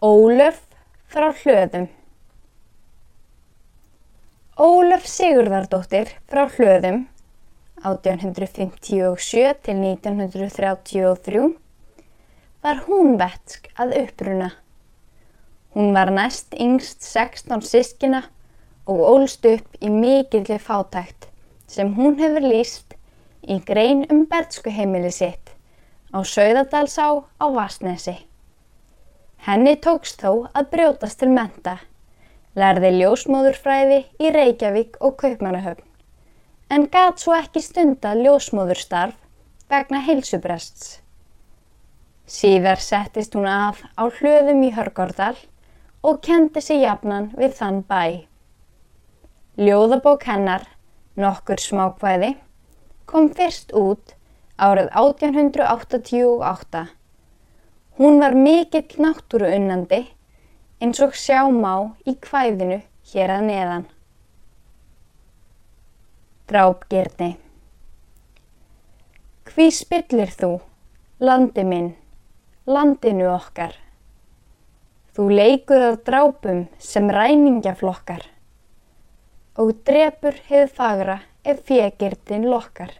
Ólöf frá hlöðum Ólöf Sigurðardóttir frá hlöðum 1857 til 1933 var hún vetsk að uppruna. Hún var næst yngst 16 sískina og ólst upp í mikilli fátækt sem hún hefur líst í grein um berðskuheimili sitt á Sauðadalsá á Vasnesi. Henni tókst þó að brjótast til menta, lærði ljósmóðurfræði í Reykjavík og Kaupmannahöfn, en gat svo ekki stunda ljósmóðurstarf vegna heilsubrests. Síðar settist hún að á hlöðum í Hörgórdal og kendi sig jafnan við þann bæ. Ljóðabók hennar, nokkur smákvæði, kom fyrst út árið 1888. Hún var mikill náttúru unnandi eins og sjá má í kvæðinu hér að neðan. Drápgirni Hví spillir þú, landi minn, landinu okkar? Þú leikur að drápum sem ræningjaflokkar og drepur hefð fagra ef fjegirtin lokkar.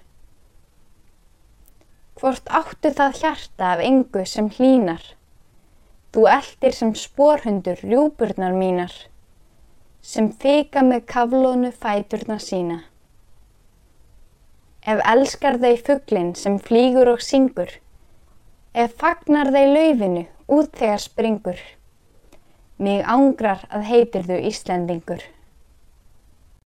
Hvort áttu það hjarta af engu sem hlínar, þú eldir sem sporhundur rjúburnar mínar, sem fika með kaflónu fæturna sína. Ef elskar þau fugglinn sem flýgur og syngur, ef fagnar þau laufinu út þegar springur, mig ángrar að heitir þú Íslendingur.